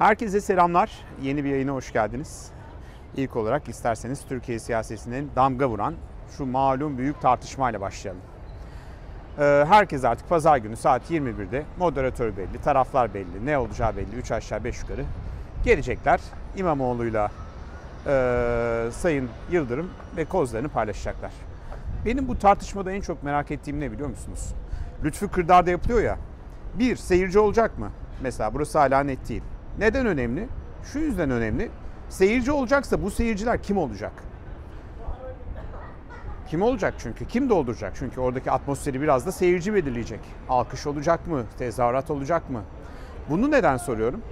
Herkese selamlar. Yeni bir yayına hoş geldiniz. İlk olarak isterseniz Türkiye siyasetinin damga vuran şu malum büyük tartışmayla başlayalım. Ee, herkes artık pazar günü saat 21'de moderatör belli, taraflar belli, ne olacağı belli, 3 aşağı 5 yukarı gelecekler. İmamoğlu'yla e, Sayın Yıldırım ve kozlarını paylaşacaklar. Benim bu tartışmada en çok merak ettiğim ne biliyor musunuz? Lütfü Kırdar'da yapılıyor ya. Bir, seyirci olacak mı? Mesela burası hala net değil. Neden önemli? Şu yüzden önemli. Seyirci olacaksa bu seyirciler kim olacak? Kim olacak çünkü? Kim dolduracak? Çünkü oradaki atmosferi biraz da seyirci belirleyecek. Alkış olacak mı? Tezahürat olacak mı? Bunu neden soruyorum?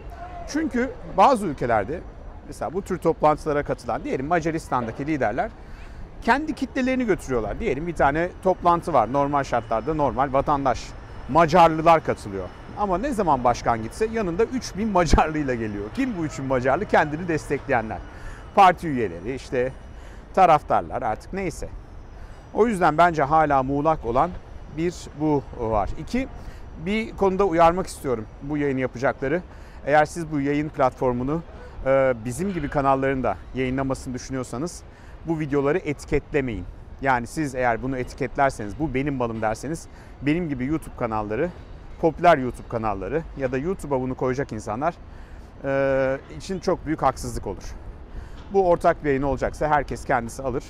Çünkü bazı ülkelerde mesela bu tür toplantılara katılan diyelim Macaristan'daki liderler kendi kitlelerini götürüyorlar. Diyelim bir tane toplantı var normal şartlarda normal vatandaş. Macarlılar katılıyor. Ama ne zaman başkan gitse yanında 3000 Macarlıyla geliyor. Kim bu 3000 Macarlı? Kendini destekleyenler. Parti üyeleri, işte taraftarlar artık neyse. O yüzden bence hala muğlak olan bir bu var. İki, bir konuda uyarmak istiyorum bu yayını yapacakları. Eğer siz bu yayın platformunu e, bizim gibi kanalların da yayınlamasını düşünüyorsanız bu videoları etiketlemeyin. Yani siz eğer bunu etiketlerseniz bu benim malım derseniz benim gibi YouTube kanalları, popüler YouTube kanalları ya da YouTube'a bunu koyacak insanlar e, için çok büyük haksızlık olur. Bu ortak bir yayın olacaksa herkes kendisi alır,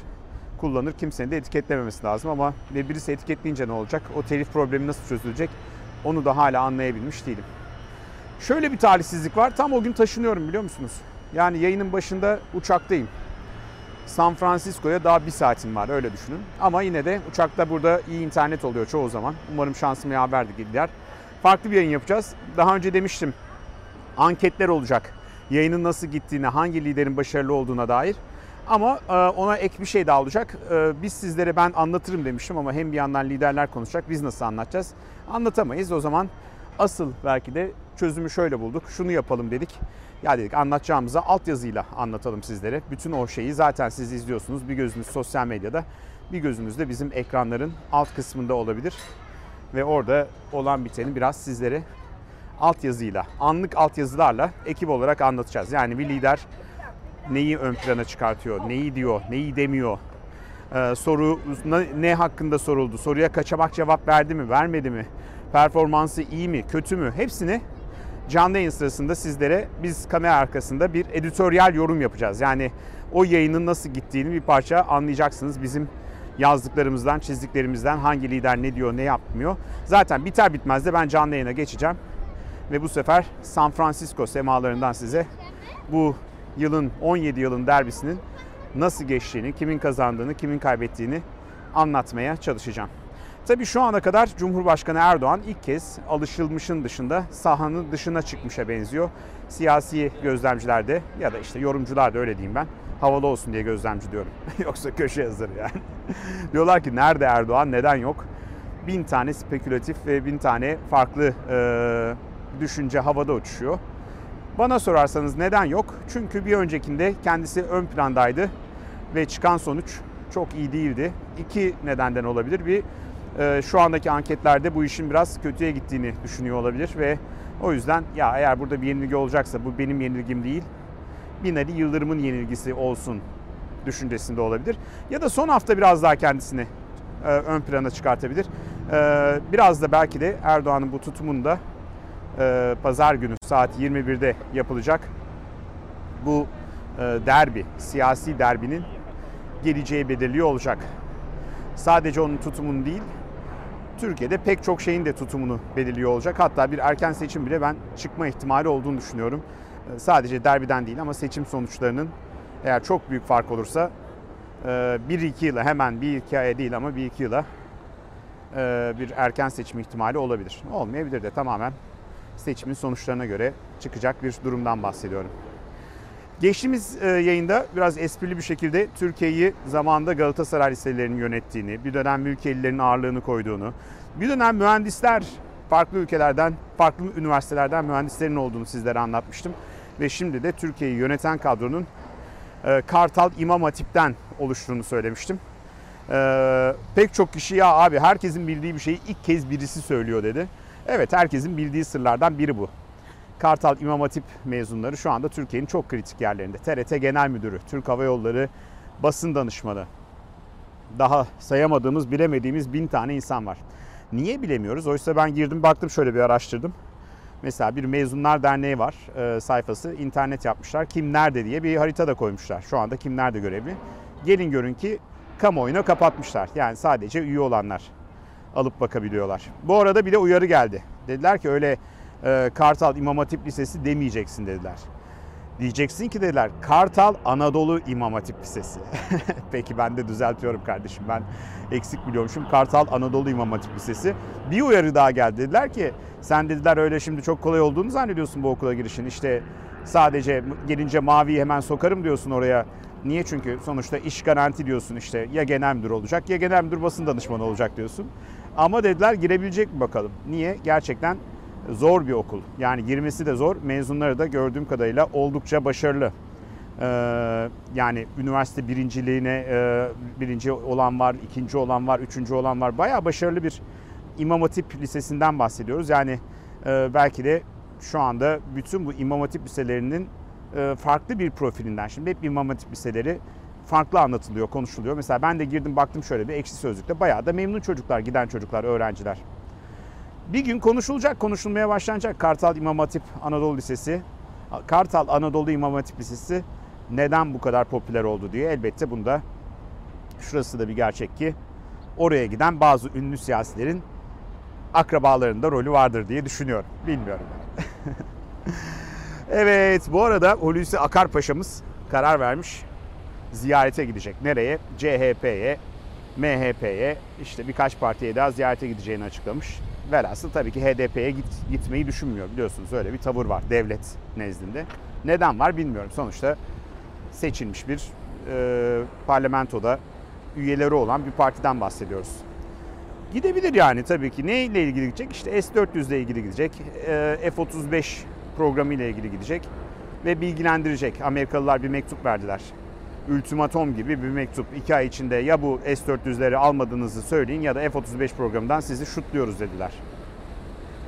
kullanır. Kimsenin de etiketlememesi lazım ama ve birisi etiketleyince ne olacak? O telif problemi nasıl çözülecek? Onu da hala anlayabilmiş değilim. Şöyle bir talihsizlik var. Tam o gün taşınıyorum biliyor musunuz? Yani yayının başında uçaktayım. San Francisco'ya daha bir saatim var öyle düşünün. Ama yine de uçakta burada iyi internet oluyor çoğu zaman. Umarım şansım yaverdi gider. Farklı bir yayın yapacağız. Daha önce demiştim anketler olacak. Yayının nasıl gittiğine, hangi liderin başarılı olduğuna dair. Ama e, ona ek bir şey daha olacak. E, biz sizlere ben anlatırım demiştim ama hem bir yandan liderler konuşacak. Biz nasıl anlatacağız? Anlatamayız. O zaman asıl belki de çözümü şöyle bulduk. Şunu yapalım dedik. Ya dedik anlatacağımıza altyazıyla anlatalım sizlere. Bütün o şeyi zaten siz izliyorsunuz. Bir gözünüz sosyal medyada, bir gözünüz de bizim ekranların alt kısmında olabilir. Ve orada olan biteni biraz sizlere altyazıyla, anlık altyazılarla ekip olarak anlatacağız. Yani bir lider neyi ön plana çıkartıyor, neyi diyor, neyi demiyor, ee, soru ne hakkında soruldu, soruya kaçamak cevap verdi mi, vermedi mi, performansı iyi mi, kötü mü hepsini canlı yayın sırasında sizlere biz kamera arkasında bir editoryal yorum yapacağız. Yani o yayının nasıl gittiğini bir parça anlayacaksınız bizim yazdıklarımızdan, çizdiklerimizden hangi lider ne diyor, ne yapmıyor. Zaten biter bitmez de ben canlı yayına geçeceğim. Ve bu sefer San Francisco semalarından size bu yılın 17 yılın derbisinin nasıl geçtiğini, kimin kazandığını, kimin kaybettiğini anlatmaya çalışacağım. Tabii şu ana kadar Cumhurbaşkanı Erdoğan ilk kez alışılmışın dışında sahanın dışına çıkmışa benziyor. Siyasi gözlemciler de ya da işte yorumcular da öyle diyeyim ben. Havalı olsun diye gözlemci diyorum. Yoksa köşe yazarı yani. Diyorlar ki nerede Erdoğan neden yok? Bin tane spekülatif ve bin tane farklı e, düşünce havada uçuşuyor. Bana sorarsanız neden yok? Çünkü bir öncekinde kendisi ön plandaydı ve çıkan sonuç çok iyi değildi. İki nedenden olabilir. Bir şu andaki anketlerde bu işin biraz kötüye gittiğini düşünüyor olabilir ve o yüzden ya eğer burada bir yenilgi olacaksa bu benim yenilgim değil. Binali Yıldırım'ın yenilgisi olsun düşüncesinde olabilir. Ya da son hafta biraz daha kendisini e, ön plana çıkartabilir. E, biraz da belki de Erdoğan'ın bu tutumunda e, pazar günü saat 21'de yapılacak bu e, derbi, siyasi derbinin geleceği belirliyor olacak. Sadece onun tutumunu değil, Türkiye'de pek çok şeyin de tutumunu belirliyor olacak. Hatta bir erken seçim bile ben çıkma ihtimali olduğunu düşünüyorum. Ee, sadece derbiden değil ama seçim sonuçlarının eğer çok büyük fark olursa 1-2 e, yıla hemen bir iki aya değil ama bir iki yıla e, bir erken seçim ihtimali olabilir. Olmayabilir de tamamen seçimin sonuçlarına göre çıkacak bir durumdan bahsediyorum. Geçtiğimiz e, yayında biraz esprili bir şekilde Türkiye'yi zamanında Galatasaray liselerinin yönettiğini, bir dönem mülkiyelilerin ağırlığını koyduğunu, bir dönem mühendisler farklı ülkelerden, farklı üniversitelerden mühendislerin olduğunu sizlere anlatmıştım. Ve şimdi de Türkiye'yi yöneten kadronun e, Kartal İmam Hatip'ten oluştuğunu söylemiştim. E, pek çok kişi ya abi herkesin bildiği bir şeyi ilk kez birisi söylüyor dedi. Evet herkesin bildiği sırlardan biri bu. Kartal İmam Hatip mezunları şu anda Türkiye'nin çok kritik yerlerinde. TRT Genel Müdürü, Türk Hava Yolları basın danışmanı. Daha sayamadığımız, bilemediğimiz bin tane insan var. Niye bilemiyoruz? Oysa ben girdim baktım şöyle bir araştırdım. Mesela bir Mezunlar Derneği var e, sayfası. internet yapmışlar. Kim nerede diye bir harita da koymuşlar. Şu anda kim nerede görevli. Gelin görün ki kamuoyuna kapatmışlar. Yani sadece üye olanlar alıp bakabiliyorlar. Bu arada bir de uyarı geldi. Dediler ki öyle e, Kartal İmam Hatip Lisesi demeyeceksin dediler. Diyeceksin ki dediler Kartal Anadolu İmam Hatip Lisesi. Peki ben de düzeltiyorum kardeşim ben eksik biliyormuşum. Kartal Anadolu İmam Hatip Lisesi. Bir uyarı daha geldi dediler ki sen dediler öyle şimdi çok kolay olduğunu zannediyorsun bu okula girişin. İşte sadece gelince maviyi hemen sokarım diyorsun oraya. Niye? Çünkü sonuçta iş garanti diyorsun işte ya genel müdür olacak ya genel müdür basın danışmanı olacak diyorsun. Ama dediler girebilecek mi bakalım. Niye? Gerçekten zor bir okul. Yani girmesi de zor. Mezunları da gördüğüm kadarıyla oldukça başarılı. Ee, yani üniversite birinciliğine e, birinci olan var, ikinci olan var, üçüncü olan var. Bayağı başarılı bir İmam Hatip Lisesi'nden bahsediyoruz. Yani e, belki de şu anda bütün bu İmam Hatip liselerinin e, farklı bir profilinden. Şimdi hep İmam Hatip liseleri farklı anlatılıyor, konuşuluyor. Mesela ben de girdim baktım şöyle bir ekşi sözlükte. Bayağı da memnun çocuklar, giden çocuklar, öğrenciler. Bir gün konuşulacak, konuşulmaya başlanacak Kartal İmam Hatip Anadolu Lisesi. Kartal Anadolu İmam Hatip Lisesi neden bu kadar popüler oldu diye elbette bunda şurası da bir gerçek ki oraya giden bazı ünlü siyasilerin akrabalarında rolü vardır diye düşünüyorum. Bilmiyorum. evet bu arada Hulusi Akar Paşa'mız karar vermiş. Ziyarete gidecek. Nereye? CHP'ye, MHP'ye işte birkaç partiye daha ziyarete gideceğini açıklamış. Velhasıl tabii ki HDP'ye git, gitmeyi düşünmüyor. Biliyorsunuz öyle bir tavır var devlet nezdinde. Neden var bilmiyorum. Sonuçta seçilmiş bir e, parlamentoda üyeleri olan bir partiden bahsediyoruz. Gidebilir yani tabii ki. Neyle ilgili gidecek? İşte S-400 ile ilgili gidecek. E, F-35 programı ile ilgili gidecek. Ve bilgilendirecek. Amerikalılar bir mektup verdiler. Ultimatom gibi bir mektup. iki ay içinde ya bu S-400'leri almadığınızı söyleyin ya da F-35 programından sizi şutluyoruz dediler.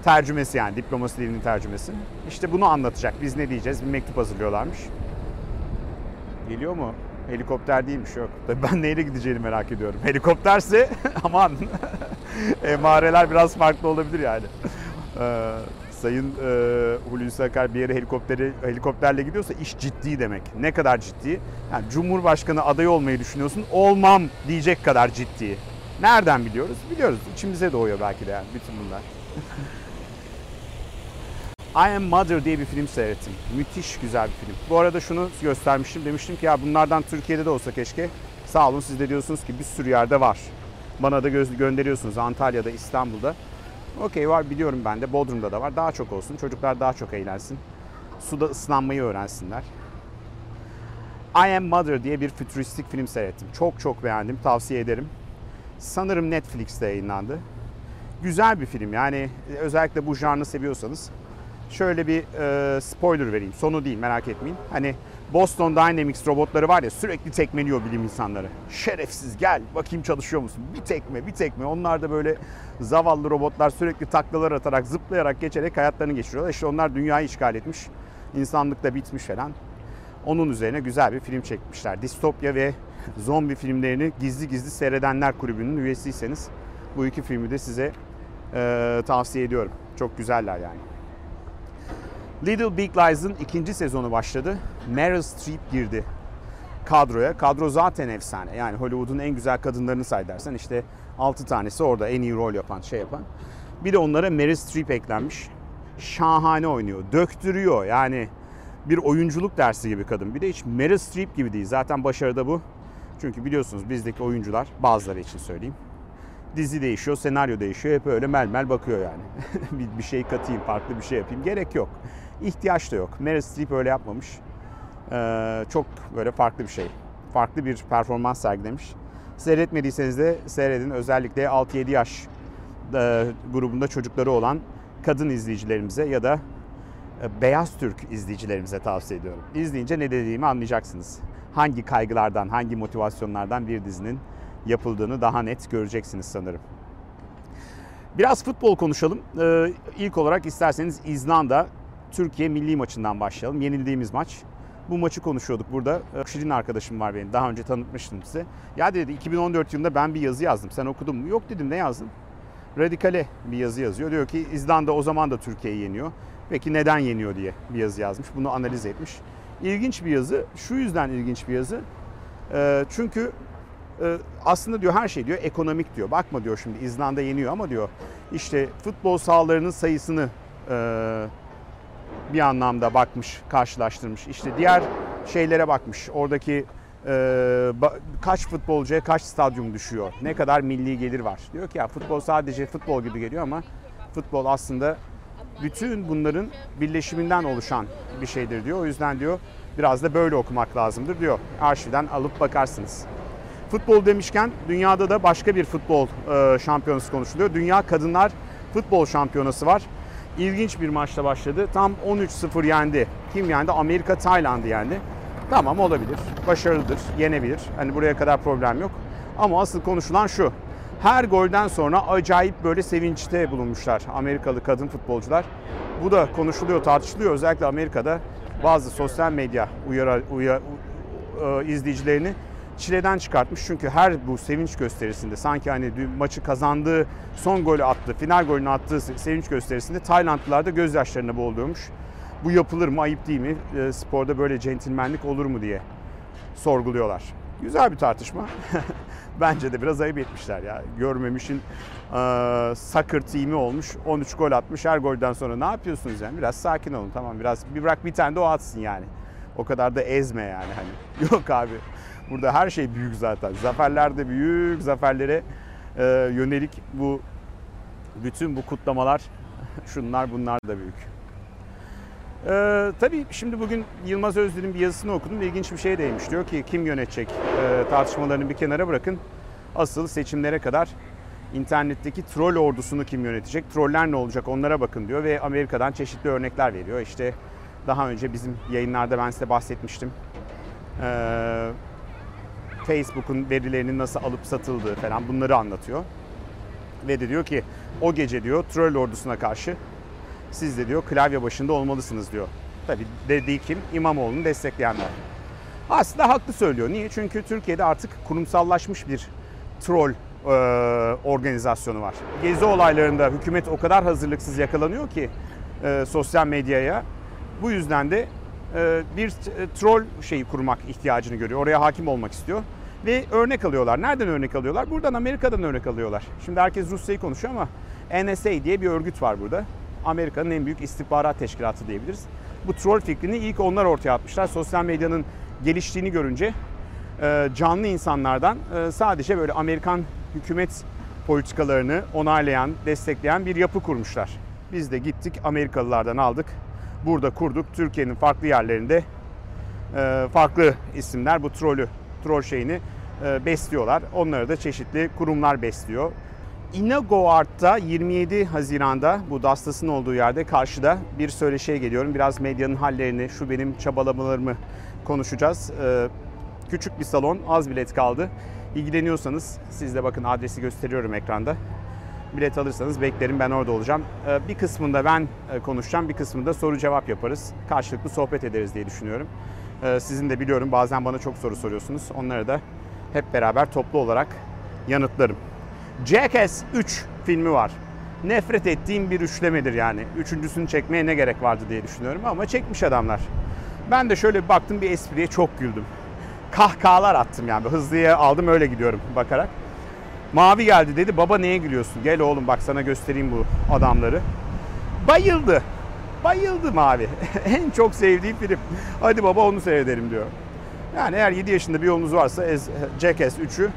Tercümesi yani diplomasi dilinin tercümesi. İşte bunu anlatacak. Biz ne diyeceğiz? Bir mektup hazırlıyorlarmış. Geliyor mu? Helikopter değilmiş yok. Tabii ben neyle gideceğini merak ediyorum. Helikopterse aman emareler biraz farklı olabilir yani. Sayın e, Hulusi Akar bir yere helikopteri, helikopterle gidiyorsa iş ciddi demek. Ne kadar ciddi? Yani Cumhurbaşkanı adayı olmayı düşünüyorsun. Olmam diyecek kadar ciddi. Nereden biliyoruz? Biliyoruz. İçimize doğuyor belki de yani bütün bunlar. I Am Mother diye bir film seyrettim. Müthiş güzel bir film. Bu arada şunu göstermiştim. Demiştim ki ya bunlardan Türkiye'de de olsa keşke. Sağ olun siz de diyorsunuz ki bir sürü yerde var. Bana da gö- gönderiyorsunuz Antalya'da, İstanbul'da. Okey var biliyorum ben de. Bodrum'da da var. Daha çok olsun. Çocuklar daha çok eğlensin. Suda ıslanmayı öğrensinler. I Am Mother diye bir fütüristik film seyrettim. Çok çok beğendim. Tavsiye ederim. Sanırım Netflix'te yayınlandı. Güzel bir film. Yani özellikle bu janrı seviyorsanız şöyle bir e, spoiler vereyim. Sonu değil merak etmeyin. Hani Boston Dynamics robotları var ya sürekli tekmeliyor bilim insanları. Şerefsiz gel bakayım çalışıyor musun? Bir tekme bir tekme. Onlar da böyle zavallı robotlar sürekli taklalar atarak zıplayarak geçerek hayatlarını geçiriyorlar. İşte onlar dünyayı işgal etmiş. İnsanlık da bitmiş falan. Onun üzerine güzel bir film çekmişler. Distopya ve zombi filmlerini gizli gizli seyredenler kulübünün üyesiyseniz bu iki filmi de size e, tavsiye ediyorum. Çok güzeller yani. Little Big Lies'ın ikinci sezonu başladı. Meryl Streep girdi kadroya. Kadro zaten efsane. Yani Hollywood'un en güzel kadınlarını say dersen işte 6 tanesi orada en iyi rol yapan, şey yapan. Bir de onlara Meryl Streep eklenmiş. Şahane oynuyor. Döktürüyor. Yani bir oyunculuk dersi gibi kadın. Bir de hiç Meryl Streep gibi değil. Zaten başarıda bu. Çünkü biliyorsunuz bizdeki oyuncular bazıları için söyleyeyim. Dizi değişiyor, senaryo değişiyor. Hep öyle melmel bakıyor yani. bir şey katayım, farklı bir şey yapayım. Gerek yok. İhtiyaç da yok. Meryl Streep öyle yapmamış. Ee, çok böyle farklı bir şey. Farklı bir performans sergilemiş. Seyretmediyseniz de seyredin. Özellikle 6-7 yaş e, grubunda çocukları olan kadın izleyicilerimize ya da e, beyaz Türk izleyicilerimize tavsiye ediyorum. İzleyince ne dediğimi anlayacaksınız. Hangi kaygılardan, hangi motivasyonlardan bir dizinin yapıldığını daha net göreceksiniz sanırım. Biraz futbol konuşalım. Ee, ilk olarak isterseniz İzlanda Türkiye milli maçından başlayalım. Yenildiğimiz maç. Bu maçı konuşuyorduk burada. Şirin arkadaşım var benim. Daha önce tanıtmıştım size. Ya dedi 2014 yılında ben bir yazı yazdım. Sen okudun mu? Yok dedim ne yazdın? Radikale bir yazı yazıyor. Diyor ki İzlanda o zaman da Türkiye'yi yeniyor. Peki neden yeniyor diye bir yazı yazmış. Bunu analiz etmiş. İlginç bir yazı. Şu yüzden ilginç bir yazı. Çünkü aslında diyor her şey diyor ekonomik diyor. Bakma diyor şimdi İzlanda yeniyor ama diyor işte futbol sahalarının sayısını bir anlamda bakmış, karşılaştırmış. İşte diğer şeylere bakmış. Oradaki e, kaç futbolcuya kaç stadyum düşüyor? Ne kadar milli gelir var? Diyor ki ya futbol sadece futbol gibi geliyor ama futbol aslında bütün bunların birleşiminden oluşan bir şeydir diyor. O yüzden diyor biraz da böyle okumak lazımdır diyor. Arşivden alıp bakarsınız. Futbol demişken dünyada da başka bir futbol e, şampiyonası konuşuluyor. Dünya Kadınlar Futbol Şampiyonası var. İlginç bir maçla başladı. Tam 13-0 yendi. Kim yendi? Amerika Tayland'ı yendi. Tamam olabilir. Başarılıdır. Yenebilir. Hani buraya kadar problem yok. Ama asıl konuşulan şu. Her golden sonra acayip böyle sevinçte bulunmuşlar Amerikalı kadın futbolcular. Bu da konuşuluyor, tartışılıyor. Özellikle Amerika'da bazı sosyal medya uyarı, uyarı, izleyicilerini çileden çıkartmış. Çünkü her bu sevinç gösterisinde sanki hani maçı kazandığı son golü attı, final golünü attığı sevinç gösterisinde Taylandlılar da gözyaşlarına boğuluyormuş. Bu yapılır mı, ayıp değil mi? E, sporda böyle centilmenlik olur mu diye sorguluyorlar. Güzel bir tartışma. Bence de biraz ayıp etmişler ya. Görmemişin e, soccer team'i olmuş. 13 gol atmış. Her golden sonra ne yapıyorsunuz yani? Biraz sakin olun tamam. Biraz bir bırak bir tane de o atsın yani. O kadar da ezme yani hani. Yok abi. Burada her şey büyük zaten. Zaferler de büyük. Zaferlere e, yönelik bu bütün bu kutlamalar şunlar bunlar da büyük. Ee, tabii şimdi bugün Yılmaz Özdil'in bir yazısını okudum. İlginç bir şey değmiş. Diyor ki kim yönetecek ee, tartışmalarını bir kenara bırakın. Asıl seçimlere kadar internetteki troll ordusunu kim yönetecek? Troller ne olacak onlara bakın diyor ve Amerika'dan çeşitli örnekler veriyor. İşte daha önce bizim yayınlarda ben size bahsetmiştim. Ee, Facebook'un verilerinin nasıl alıp satıldığı falan bunları anlatıyor. Ve de diyor ki o gece diyor troll ordusuna karşı siz de diyor klavye başında olmalısınız diyor. Tabi dediği kim? İmamoğlu'nu destekleyenler. Aslında haklı söylüyor. Niye? Çünkü Türkiye'de artık kurumsallaşmış bir troll e, organizasyonu var. Gezi olaylarında hükümet o kadar hazırlıksız yakalanıyor ki e, sosyal medyaya. Bu yüzden de bir troll şeyi kurmak ihtiyacını görüyor. Oraya hakim olmak istiyor. Ve örnek alıyorlar. Nereden örnek alıyorlar? Buradan Amerika'dan örnek alıyorlar. Şimdi herkes Rusya'yı konuşuyor ama NSA diye bir örgüt var burada. Amerika'nın en büyük istihbarat teşkilatı diyebiliriz. Bu troll fikrini ilk onlar ortaya atmışlar. Sosyal medyanın geliştiğini görünce e, canlı insanlardan e, sadece böyle Amerikan hükümet politikalarını onaylayan, destekleyen bir yapı kurmuşlar. Biz de gittik Amerikalılardan aldık. Burada kurduk. Türkiye'nin farklı yerlerinde e, farklı isimler bu trolü, troll şeyini besliyorlar. Onları da çeşitli kurumlar besliyor. Inagoart'ta 27 Haziran'da bu Dastas'ın olduğu yerde karşıda bir söyleşiye geliyorum. Biraz medyanın hallerini, şu benim çabalamalarımı konuşacağız. Ee, küçük bir salon, az bilet kaldı. İlgileniyorsanız siz de bakın adresi gösteriyorum ekranda. Bilet alırsanız beklerim ben orada olacağım. Ee, bir kısmında ben e, konuşacağım, bir kısmında soru cevap yaparız. Karşılıklı sohbet ederiz diye düşünüyorum. Ee, sizin de biliyorum bazen bana çok soru soruyorsunuz. Onları da hep beraber toplu olarak yanıtlarım. Jackass 3 filmi var. Nefret ettiğim bir üçlemedir yani. Üçüncüsünü çekmeye ne gerek vardı diye düşünüyorum ama çekmiş adamlar. Ben de şöyle bir baktım bir espriye çok güldüm. Kahkahalar attım yani. Hızlıya aldım öyle gidiyorum bakarak. Mavi geldi dedi baba neye gülüyorsun? Gel oğlum bak sana göstereyim bu adamları. Bayıldı. Bayıldı Mavi. en çok sevdiğim film. Hadi baba onu seyredelim diyor. Yani eğer 7 yaşında bir yolunuz varsa Jackass 3'ü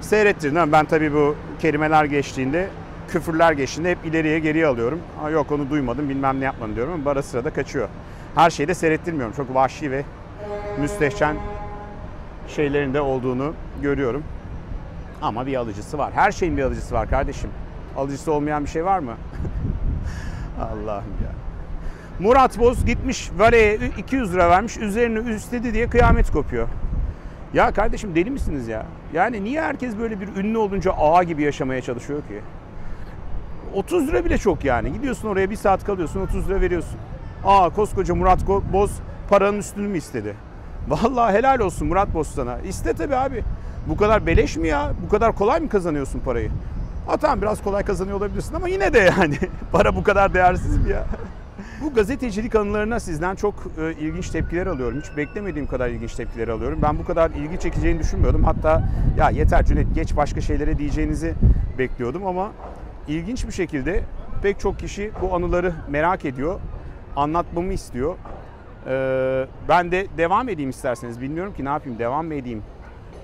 seyrettirin. Ben tabii bu kelimeler geçtiğinde, küfürler geçtiğinde hep ileriye geriye alıyorum. Ha, yok onu duymadım bilmem ne yapmadım diyorum ama ara sırada kaçıyor. Her şeyi de seyrettirmiyorum. Çok vahşi ve müstehcen şeylerin de olduğunu görüyorum. Ama bir alıcısı var. Her şeyin bir alıcısı var kardeşim. Alıcısı olmayan bir şey var mı? Allah'ım ya. Murat Boz gitmiş Vale'ye 200 lira vermiş. Üzerine üstledi diye kıyamet kopuyor. Ya kardeşim deli misiniz ya? Yani niye herkes böyle bir ünlü olunca ağa gibi yaşamaya çalışıyor ki? 30 lira bile çok yani. Gidiyorsun oraya bir saat kalıyorsun 30 lira veriyorsun. Aa koskoca Murat Boz paranın üstünü mü istedi? Vallahi helal olsun Murat Boz sana. İste tabii abi. Bu kadar beleş mi ya? Bu kadar kolay mı kazanıyorsun parayı? Ha tamam biraz kolay kazanıyor olabilirsin ama yine de yani para bu kadar değersiz mi ya? Bu gazetecilik anılarına sizden çok e, ilginç tepkiler alıyorum. Hiç beklemediğim kadar ilginç tepkiler alıyorum. Ben bu kadar ilgi çekeceğini düşünmüyordum. Hatta ya yeter Cüneyt geç başka şeylere diyeceğinizi bekliyordum ama ilginç bir şekilde pek çok kişi bu anıları merak ediyor. Anlatmamı istiyor. Ee, ben de devam edeyim isterseniz. Bilmiyorum ki ne yapayım devam mı edeyim?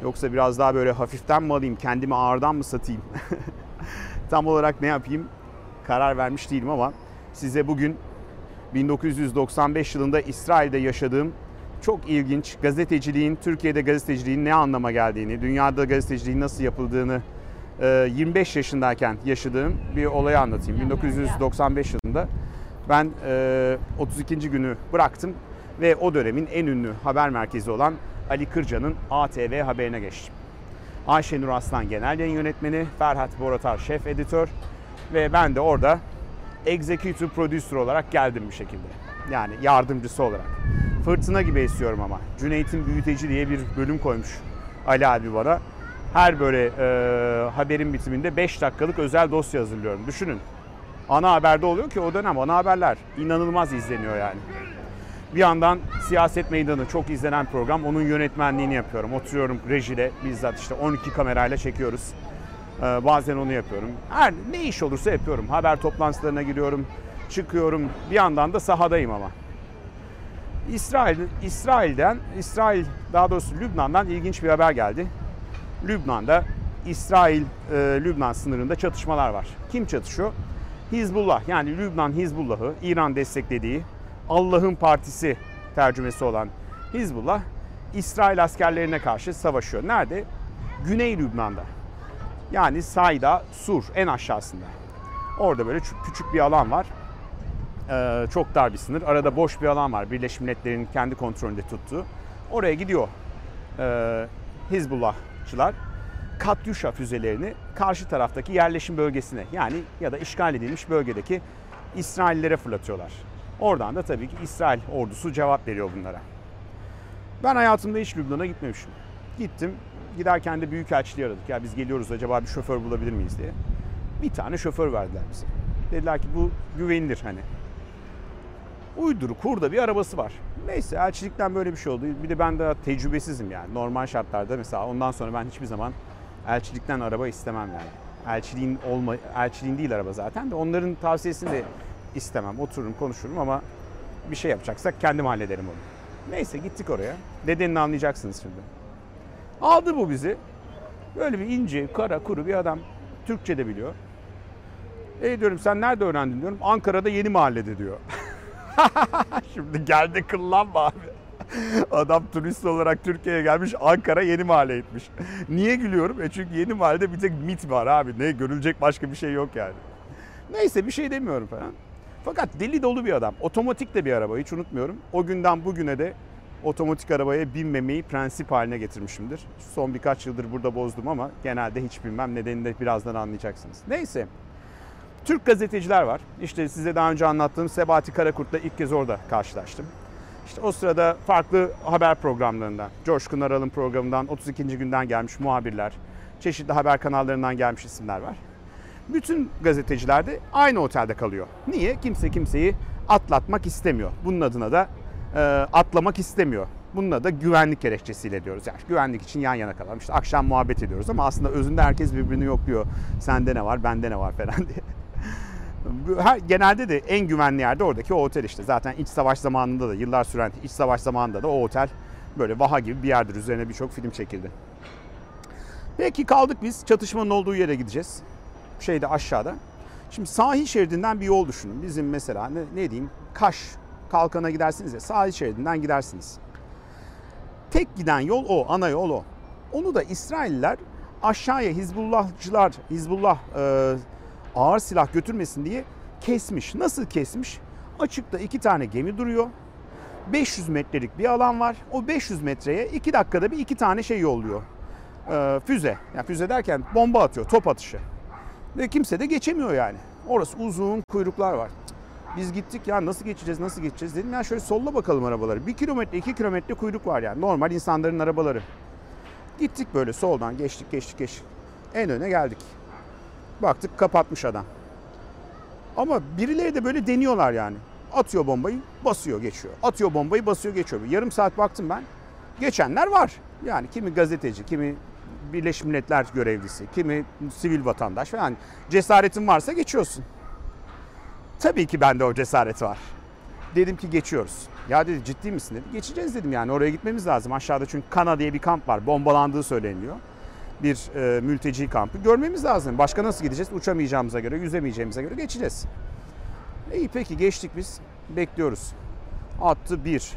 Yoksa biraz daha böyle hafiften mi alayım? Kendimi ağırdan mı satayım? Tam olarak ne yapayım? Karar vermiş değilim ama size bugün 1995 yılında İsrail'de yaşadığım çok ilginç gazeteciliğin, Türkiye'de gazeteciliğin ne anlama geldiğini, dünyada gazeteciliğin nasıl yapıldığını 25 yaşındayken yaşadığım bir olayı anlatayım. 1995 yılında ben 32. günü bıraktım ve o dönemin en ünlü haber merkezi olan Ali Kırca'nın ATV haberine geçtim. Ayşenur Aslan genel yayın yönetmeni, Ferhat Boratar şef editör ve ben de orada executive producer olarak geldim bir şekilde. Yani yardımcısı olarak. Fırtına gibi esiyorum ama. Cüneyt'in Büyüteci diye bir bölüm koymuş Ali abi bana. Her böyle e, haberin bitiminde 5 dakikalık özel dosya hazırlıyorum. Düşünün. Ana haberde oluyor ki o dönem ana haberler inanılmaz izleniyor yani. Bir yandan Siyaset Meydanı çok izlenen program. Onun yönetmenliğini yapıyorum. Oturuyorum rejide bizzat işte 12 kamerayla çekiyoruz. Ee, bazen onu yapıyorum. Her ne iş olursa yapıyorum. Haber toplantılarına giriyorum, çıkıyorum. Bir yandan da sahadayım ama. İsrail, İsrail'den, İsrail daha doğrusu Lübnan'dan ilginç bir haber geldi. Lübnan'da İsrail e, Lübnan sınırında çatışmalar var. Kim çatışıyor? Hizbullah yani Lübnan Hizbullah'ı İran desteklediği Allah'ın partisi tercümesi olan Hizbullah İsrail askerlerine karşı savaşıyor. Nerede? Güney Lübnan'da. Yani Sayda, Sur en aşağısında. Orada böyle küçük bir alan var. Ee, çok dar bir sınır. Arada boş bir alan var. Birleşmiş Milletler'in kendi kontrolünde tuttuğu. Oraya gidiyor ee, Hizbullahçılar. Katyusha füzelerini karşı taraftaki yerleşim bölgesine yani ya da işgal edilmiş bölgedeki İsraillilere fırlatıyorlar. Oradan da tabii ki İsrail ordusu cevap veriyor bunlara. Ben hayatımda hiç Lübnan'a gitmemişim. Gittim. Giderken de büyükelçiliği aradık. Ya biz geliyoruz acaba bir şoför bulabilir miyiz diye. Bir tane şoför verdiler bize. Dediler ki bu güvenilir hani. Uyduruk, hurda bir arabası var. Neyse elçilikten böyle bir şey oldu. Bir de ben de tecrübesizim yani. Normal şartlarda mesela ondan sonra ben hiçbir zaman elçilikten araba istemem yani. Elçiliğin olma, elçiliğin değil araba zaten de onların tavsiyesini de istemem. Otururum konuşurum ama bir şey yapacaksak kendim hallederim onu. Neyse gittik oraya. Nedenini anlayacaksınız şimdi. Aldı bu bizi. Böyle bir ince, kara, kuru bir adam. Türkçe de biliyor. E diyorum sen nerede öğrendin diyorum. Ankara'da yeni mahallede diyor. Şimdi geldi kıllanma abi. Adam turist olarak Türkiye'ye gelmiş Ankara yeni mahalle etmiş. Niye gülüyorum? E çünkü yeni mahallede bir tek mit var abi. Ne görülecek başka bir şey yok yani. Neyse bir şey demiyorum falan. Fakat deli dolu bir adam. Otomatik de bir araba hiç unutmuyorum. O günden bugüne de otomatik arabaya binmemeyi prensip haline getirmişimdir. Son birkaç yıldır burada bozdum ama genelde hiç bilmem. Nedenini de birazdan anlayacaksınız. Neyse. Türk gazeteciler var. İşte size daha önce anlattığım Sebati Karakurt'la ilk kez orada karşılaştım. İşte o sırada farklı haber programlarından, Coşkun Aral'ın programından 32. günden gelmiş muhabirler, çeşitli haber kanallarından gelmiş isimler var. Bütün gazeteciler de aynı otelde kalıyor. Niye? Kimse kimseyi atlatmak istemiyor. Bunun adına da atlamak istemiyor. Bunun da güvenlik gerekçesiyle diyoruz. Yani güvenlik için yan yana kalalım. İşte akşam muhabbet ediyoruz ama aslında özünde herkes birbirini yokluyor. Sende ne var, bende ne var falan diye. Her, genelde de en güvenli yerde oradaki o otel işte. Zaten iç savaş zamanında da yıllar süren iç savaş zamanında da o otel böyle vaha gibi bir yerdir. Üzerine birçok film çekildi. Peki kaldık biz. Çatışmanın olduğu yere gideceğiz. Şeyde aşağıda. Şimdi sahil şeridinden bir yol düşünün. Bizim mesela ne, ne diyeyim Kaş kalkana gidersiniz ya sahil şeridinden gidersiniz. Tek giden yol o, ana yol o. Onu da İsrailler aşağıya Hizbullahçılar, Hizbullah e, ağır silah götürmesin diye kesmiş. Nasıl kesmiş? Açıkta iki tane gemi duruyor. 500 metrelik bir alan var. O 500 metreye 2 dakikada bir iki tane şey yolluyor. Ee, füze. Yani füze derken bomba atıyor, top atışı. Ve kimse de geçemiyor yani. Orası uzun kuyruklar var. Biz gittik ya nasıl geçeceğiz nasıl geçeceğiz dedim ya şöyle solla bakalım arabaları. Bir kilometre iki kilometre kuyruk var yani normal insanların arabaları. Gittik böyle soldan geçtik geçtik geçtik. En öne geldik. Baktık kapatmış adam. Ama birileri de böyle deniyorlar yani. Atıyor bombayı basıyor geçiyor. Atıyor bombayı basıyor geçiyor. Yarım saat baktım ben. Geçenler var. Yani kimi gazeteci, kimi Birleşmiş Milletler görevlisi, kimi sivil vatandaş falan. Cesaretin varsa geçiyorsun. Tabii ki bende o cesaret var. Dedim ki geçiyoruz. Ya dedi ciddi misin dedi. Geçeceğiz dedim yani oraya gitmemiz lazım. Aşağıda çünkü Kana diye bir kamp var. Bombalandığı söyleniyor. Bir e, mülteci kampı. Görmemiz lazım. Başka nasıl gideceğiz? Uçamayacağımıza göre, yüzemeyeceğimize göre geçeceğiz. İyi peki geçtik biz. Bekliyoruz. Attı bir.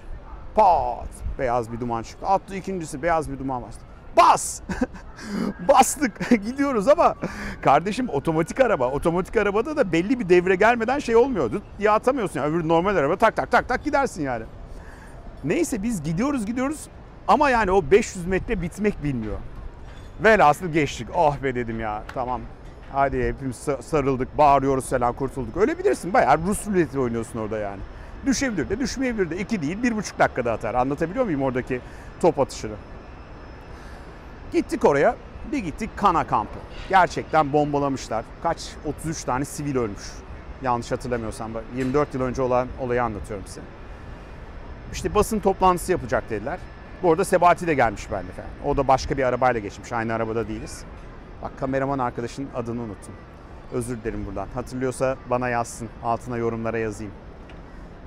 Pat. Beyaz bir duman çıktı. Attı ikincisi. Beyaz bir duman bastı. Bas! Bastık. Gidiyoruz ama kardeşim otomatik araba. Otomatik arabada da belli bir devre gelmeden şey olmuyordu. Ya atamıyorsun. Yani. Öbür normal araba tak tak tak tak gidersin yani. Neyse biz gidiyoruz gidiyoruz ama yani o 500 metre bitmek bilmiyor. Velhasıl geçtik. Oh be dedim ya tamam. Hadi hepimiz sarıldık, bağırıyoruz falan kurtulduk. Öyle bilirsin bayağı Rus ruleti oynuyorsun orada yani. Düşebilir de düşmeyebilir de. iki değil bir buçuk dakikada atar. Anlatabiliyor muyum oradaki top atışını? Gittik oraya. Bir gittik Kana kampı. Gerçekten bombalamışlar. Kaç? 33 tane sivil ölmüş. Yanlış hatırlamıyorsam. 24 yıl önce olan olayı anlatıyorum size. İşte basın toplantısı yapacak dediler. Bu arada Sebati de gelmiş benimle falan. O da başka bir arabayla geçmiş. Aynı arabada değiliz. Bak kameraman arkadaşın adını unuttum. Özür dilerim buradan. Hatırlıyorsa bana yazsın. Altına yorumlara yazayım.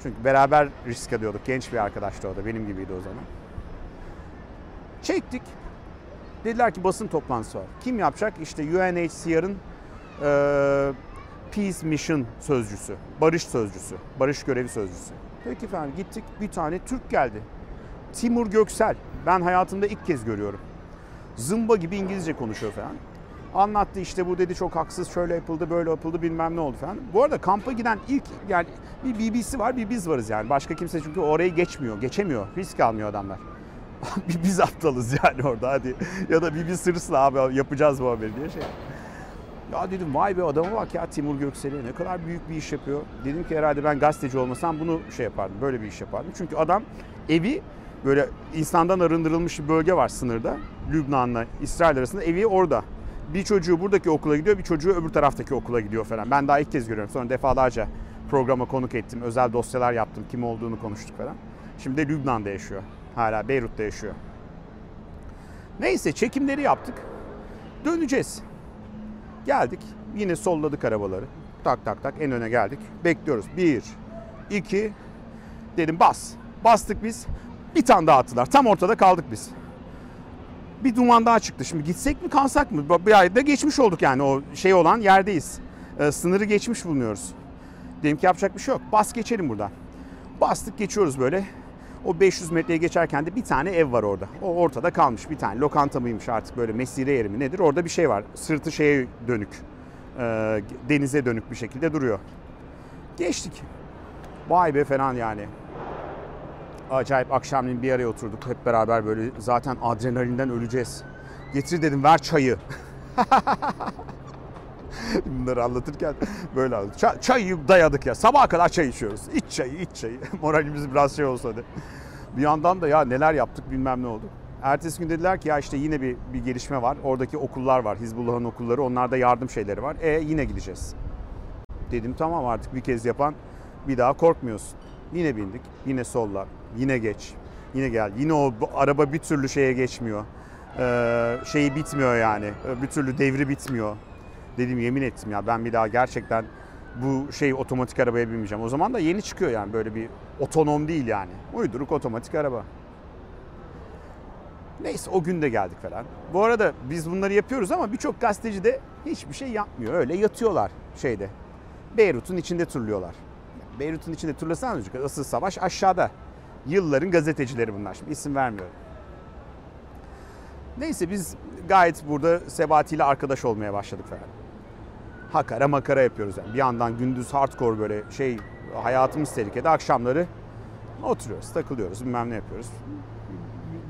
Çünkü beraber risk alıyorduk. Genç bir arkadaştı o da. Benim gibiydi o zaman. Çektik. Dediler ki basın toplantısı var. Kim yapacak? İşte UNHCR'ın e, Peace Mission sözcüsü. Barış sözcüsü. Barış görevi sözcüsü. Peki efendim gittik. Bir tane Türk geldi. Timur Göksel. Ben hayatımda ilk kez görüyorum. Zımba gibi İngilizce konuşuyor falan. Anlattı işte bu dedi çok haksız şöyle yapıldı böyle yapıldı bilmem ne oldu falan. Bu arada kampa giden ilk yani bir BBC var bir biz varız yani. Başka kimse çünkü orayı geçmiyor, geçemiyor. Risk almıyor adamlar. biz aptalız yani orada hadi. Ya da bir biz hırsla abi yapacağız bu haberi diye şey. Ya dedim vay be adama bak ya Timur Göksel'e ne kadar büyük bir iş yapıyor. Dedim ki herhalde ben gazeteci olmasam bunu şey yapardım, böyle bir iş yapardım. Çünkü adam evi böyle insandan arındırılmış bir bölge var sınırda. Lübnan'la İsrail arasında evi orada. Bir çocuğu buradaki okula gidiyor, bir çocuğu öbür taraftaki okula gidiyor falan. Ben daha ilk kez görüyorum. Sonra defalarca programa konuk ettim. Özel dosyalar yaptım. Kim olduğunu konuştuk falan. Şimdi de Lübnan'da yaşıyor. Hala Beyrut'ta yaşıyor. Neyse çekimleri yaptık. Döneceğiz. Geldik. Yine solladık arabaları. Tak tak tak en öne geldik. Bekliyoruz. Bir, iki, dedim bas. Bastık biz. Bir tane daha attılar. Tam ortada kaldık biz. Bir duman daha çıktı. Şimdi gitsek mi kalsak mı? Bir ayda geçmiş olduk yani o şey olan yerdeyiz. Ee, sınırı geçmiş bulunuyoruz. Dedim ki yapacak bir şey yok. Bas geçelim buradan. Bastık geçiyoruz böyle. O 500 metreye geçerken de bir tane ev var orada. O ortada kalmış bir tane. Lokanta mıymış artık böyle mesire yeri mi nedir? Orada bir şey var. Sırtı şeye dönük. E, denize dönük bir şekilde duruyor. Geçtik. Vay be falan yani. Acayip akşamleyin bir araya oturduk hep beraber böyle zaten adrenalinden öleceğiz. Getir dedim ver çayı. Bunları anlatırken böyle aldık. Çay, çayı dayadık ya. Sabaha kadar çay içiyoruz. İç çayı, iç çayı. Moralimiz biraz şey olsa da. Bir yandan da ya neler yaptık bilmem ne oldu. Ertesi gün dediler ki ya işte yine bir, bir gelişme var. Oradaki okullar var. Hizbullah'ın okulları. Onlarda yardım şeyleri var. E yine gideceğiz. Dedim tamam artık bir kez yapan bir daha korkmuyorsun. Yine bindik. Yine sollar. Yine geç. Yine gel. Yine o araba bir türlü şeye geçmiyor. Ee, şeyi bitmiyor yani. Bir türlü devri bitmiyor. Dedim yemin ettim ya ben bir daha gerçekten bu şey otomatik arabaya binmeyeceğim. O zaman da yeni çıkıyor yani böyle bir otonom değil yani. Uyduruk otomatik araba. Neyse o gün de geldik falan. Bu arada biz bunları yapıyoruz ama birçok gazeteci de hiçbir şey yapmıyor. Öyle yatıyorlar şeyde. Beyrut'un içinde turluyorlar. Beyrut'un içinde turlasan asıl savaş aşağıda. Yılların gazetecileri bunlar. Şimdi isim vermiyorum. Neyse biz gayet burada Sebati ile arkadaş olmaya başladık falan. Hakara makara yapıyoruz yani. Bir yandan gündüz hardcore böyle şey hayatımız tehlikede akşamları oturuyoruz, takılıyoruz, bilmem ne yapıyoruz.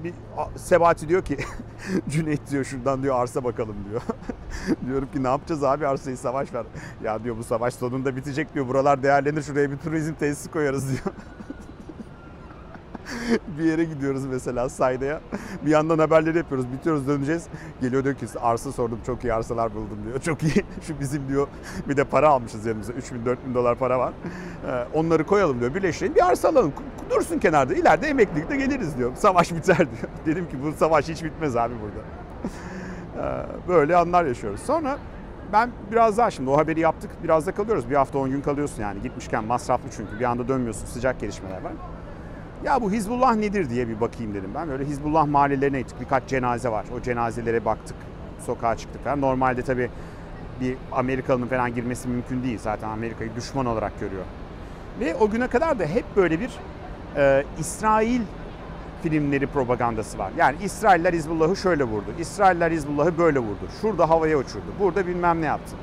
bir Sebati diyor ki Cüneyt diyor şuradan diyor arsa bakalım diyor. Diyorum ki ne yapacağız abi arsayı savaş var. Ya diyor bu savaş sonunda bitecek diyor. Buralar değerlenir şuraya bir turizm tesisi koyarız diyor. bir yere gidiyoruz mesela Sayda'ya. Bir yandan haberleri yapıyoruz. Bitiyoruz döneceğiz. Geliyor diyor ki arsa sordum çok iyi arsalar buldum diyor. Çok iyi. Şu bizim diyor bir de para almışız yanımıza. 3000 4000 dolar para var. Ee, onları koyalım diyor. Birleştirelim bir arsa alalım. Dursun kenarda. İleride emeklilikte geliriz diyor. Savaş biter diyor. Dedim ki bu savaş hiç bitmez abi burada. Ee, böyle anlar yaşıyoruz. Sonra ben biraz daha şimdi o haberi yaptık. Biraz da kalıyoruz. Bir hafta 10 gün kalıyorsun yani. Gitmişken masraflı çünkü. Bir anda dönmüyorsun. Sıcak gelişmeler var. Ya bu Hizbullah nedir diye bir bakayım dedim ben. Böyle Hizbullah mahallelerine gittik. Birkaç cenaze var. O cenazelere baktık. Sokağa çıktık. Yani normalde tabii bir Amerikalı'nın falan girmesi mümkün değil. Zaten Amerika'yı düşman olarak görüyor. Ve o güne kadar da hep böyle bir e, İsrail filmleri propagandası var. Yani İsrailler Hizbullah'ı şöyle vurdu. İsrailler Hizbullah'ı böyle vurdu. Şurada havaya uçurdu. Burada bilmem ne yaptı.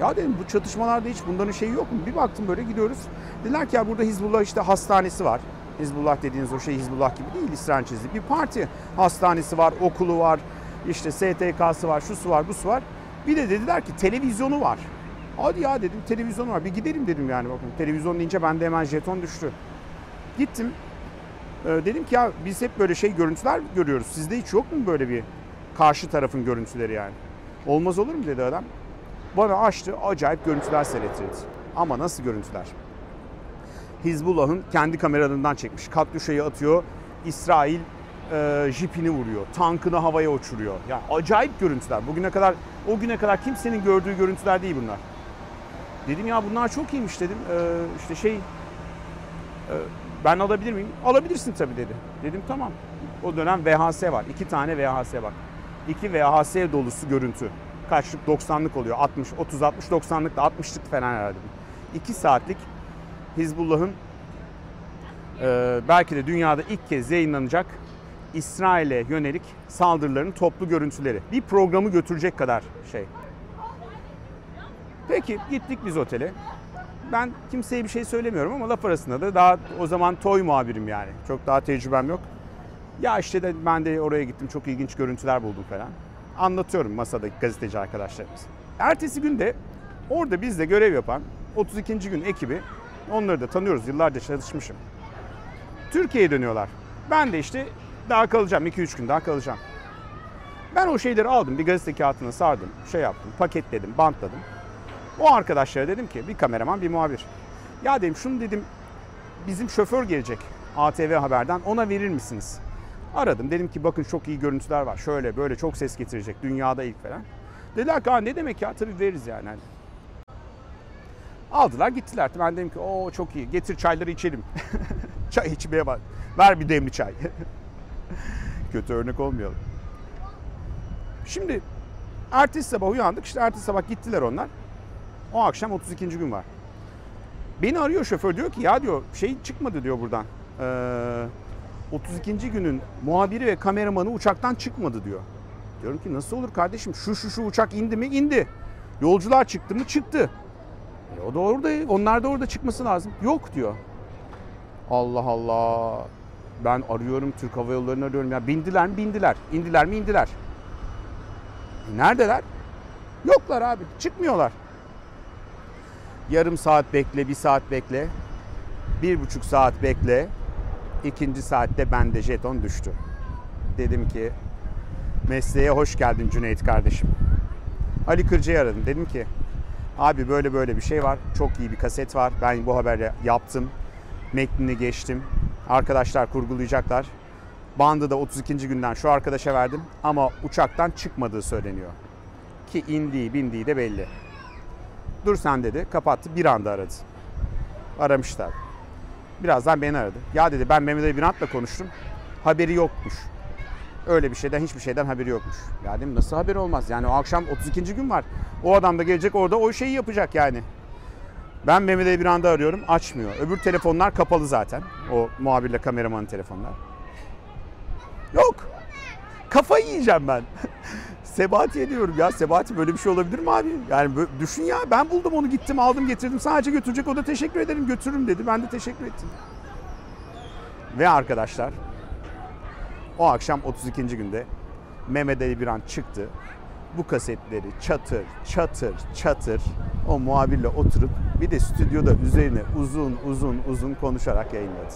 Ya dedim bu çatışmalarda hiç bunların şeyi yok mu? Bir baktım böyle gidiyoruz. Dediler ki ya burada Hizbullah işte hastanesi var. Hizbullah dediğiniz o şey Hizbullah gibi değil İsrail çizdi. Bir parti hastanesi var, okulu var, işte STK'sı var, şusu var, busu var. Bir de dediler ki televizyonu var. Hadi ya dedim televizyonu var. Bir gidelim dedim yani bakın. Televizyon deyince bende hemen jeton düştü. Gittim. Ee, dedim ki ya biz hep böyle şey görüntüler görüyoruz. Sizde hiç yok mu böyle bir karşı tarafın görüntüleri yani? Olmaz olur mu dedi adam. Bana açtı acayip görüntüler seyrettirdi. Ama nasıl görüntüler? Hizbullah'ın kendi kameralarından çekmiş. Katyuşa'yı atıyor. İsrail e, jipini vuruyor. Tankını havaya uçuruyor. Yani acayip görüntüler. Bugüne kadar o güne kadar kimsenin gördüğü görüntüler değil bunlar. Dedim ya bunlar çok iyiymiş dedim. Ee, işte şey e, ben alabilir miyim? Alabilirsin tabii dedi. Dedim tamam. O dönem VHS var. İki tane VHS bak. İki VHS dolusu görüntü. Kaçlık 90'lık oluyor. 60, 30, 60, 90'lık da 60'lık falan herhalde. İki saatlik Hizbullah'ın e, belki de dünyada ilk kez yayınlanacak İsrail'e yönelik saldırıların toplu görüntüleri. Bir programı götürecek kadar şey. Peki gittik biz otele. Ben kimseye bir şey söylemiyorum ama laf arasında da daha o zaman toy muhabirim yani. Çok daha tecrübem yok. Ya işte de ben de oraya gittim çok ilginç görüntüler buldum falan. Anlatıyorum masadaki gazeteci arkadaşlarımız. Ertesi günde orada bizde görev yapan 32. gün ekibi onları da tanıyoruz yıllarca çalışmışım. Türkiye'ye dönüyorlar. Ben de işte daha kalacağım 2-3 gün daha kalacağım. Ben o şeyleri aldım bir gazete kağıtına sardım şey yaptım paketledim bantladım. O arkadaşlara dedim ki bir kameraman bir muhabir. Ya dedim şunu dedim bizim şoför gelecek ATV Haber'den ona verir misiniz? Aradım dedim ki bakın çok iyi görüntüler var. Şöyle böyle çok ses getirecek dünyada ilk falan. Dediler ki ne demek ya tabii veririz yani. Aldılar gittiler. Ben dedim ki o çok iyi getir çayları içelim. çay içmeye bak. Ver bir demli çay. Kötü örnek olmayalım. Şimdi ertesi sabah uyandık. İşte ertesi sabah gittiler onlar. O akşam 32. gün var. Beni arıyor şoför diyor ki ya diyor şey çıkmadı diyor buradan. Ee, 32. günün muhabiri ve kameramanı uçaktan çıkmadı diyor. Diyorum ki nasıl olur kardeşim şu şu şu uçak indi mi? İndi. Yolcular çıktı mı? Çıktı. E o da orada, onlar da orada çıkması lazım. Yok diyor. Allah Allah. Ben arıyorum Türk Hava Yolları'nı arıyorum. Ya bindiler mi? Bindiler. İndiler mi? İndiler. E neredeler? Yoklar abi. Çıkmıyorlar. Yarım saat bekle, bir saat bekle. Bir buçuk saat bekle. İkinci saatte bende jeton düştü. Dedim ki mesleğe hoş geldin Cüneyt kardeşim. Ali Kırca'yı aradım. Dedim ki abi böyle böyle bir şey var. Çok iyi bir kaset var. Ben bu haberi yaptım. Metnini geçtim. Arkadaşlar kurgulayacaklar. Bandı da 32. günden şu arkadaşa verdim. Ama uçaktan çıkmadığı söyleniyor. Ki indiği bindiği de belli. Dur sen dedi. Kapattı. Bir anda aradı. Aramışlar. Birazdan beni aradı. Ya dedi ben Mehmet Ali Birant'la konuştum. Haberi yokmuş. Öyle bir şeyden hiçbir şeyden haberi yokmuş. Ya dedim nasıl haberi olmaz? Yani o akşam 32. gün var. O adam da gelecek orada o şeyi yapacak yani. Ben Mehmet Ali Birant'ı arıyorum açmıyor. Öbür telefonlar kapalı zaten. O muhabirle kameramanın telefonlar. Yok. Kafayı yiyeceğim ben. Sebati diyorum ya Sebati böyle bir şey olabilir mi abi? Yani düşün ya ben buldum onu gittim aldım getirdim sadece götürecek o da teşekkür ederim götürürüm dedi. Ben de teşekkür ettim. Ve arkadaşlar O akşam 32. günde Mehmet Ali Biran çıktı. Bu kasetleri çatır çatır çatır o muhabirle oturup bir de stüdyoda üzerine uzun uzun uzun konuşarak yayınladı.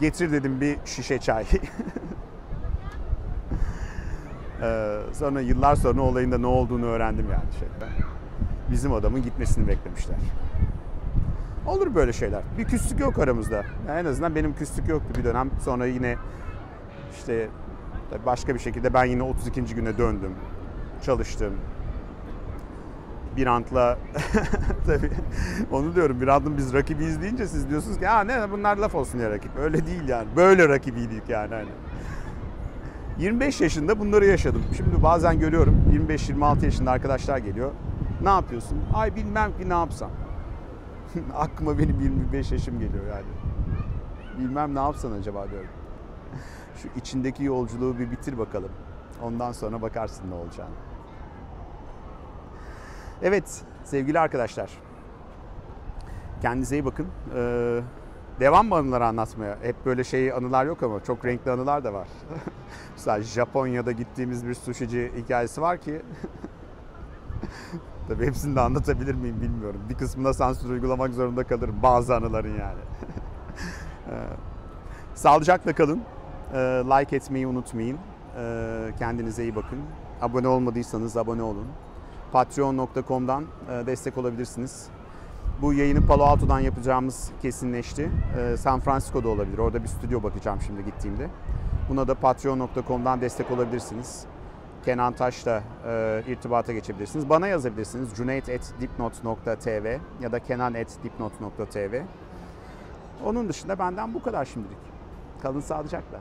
Getir dedim bir şişe çay. Ee, sonra yıllar sonra olayın da ne olduğunu öğrendim yani şeyde. Bizim adamın gitmesini beklemişler. Olur böyle şeyler. Bir küslük yok aramızda. Yani en azından benim küslük yoktu bir dönem. Sonra yine işte başka bir şekilde ben yine 32. güne döndüm. Çalıştım. Bir antla tabii onu diyorum bir antın biz rakibiyiz deyince siz diyorsunuz ki ha ne bunlar laf olsun ya rakip. Öyle değil yani. Böyle rakibiydik yani. Hani. 25 yaşında bunları yaşadım. Şimdi bazen görüyorum 25-26 yaşında arkadaşlar geliyor. Ne yapıyorsun? Ay bilmem ki ne yapsam. Aklıma benim 25 yaşım geliyor yani. Bilmem ne yapsan acaba diyorum. Şu içindeki yolculuğu bir bitir bakalım. Ondan sonra bakarsın ne olacağını. Evet sevgili arkadaşlar. Kendinize iyi bakın. Ee, devam mı anıları anlatmaya? Hep böyle şey anılar yok ama çok renkli anılar da var. Mesela Japonya'da gittiğimiz bir sushici hikayesi var ki Tabii hepsini de anlatabilir miyim bilmiyorum. Bir kısmına sansür uygulamak zorunda kalırım bazı anıların yani. Ee, Sağlıcakla kalın. Ee, Like etmeyi unutmayın. Ee, Kendinize iyi bakın. Abone olmadıysanız abone olun. Patreon.com'dan e, destek olabilirsiniz. Bu yayını Palo Alto'dan yapacağımız kesinleşti. San Francisco'da olabilir. Orada bir stüdyo bakacağım şimdi gittiğimde. Buna da patreon.com'dan destek olabilirsiniz. Kenan Taş'la e, irtibata geçebilirsiniz. Bana yazabilirsiniz. cüneyt.dipnot.tv ya da kenan.dipnot.tv Onun dışında benden bu kadar şimdilik. Kalın sağlıcakla.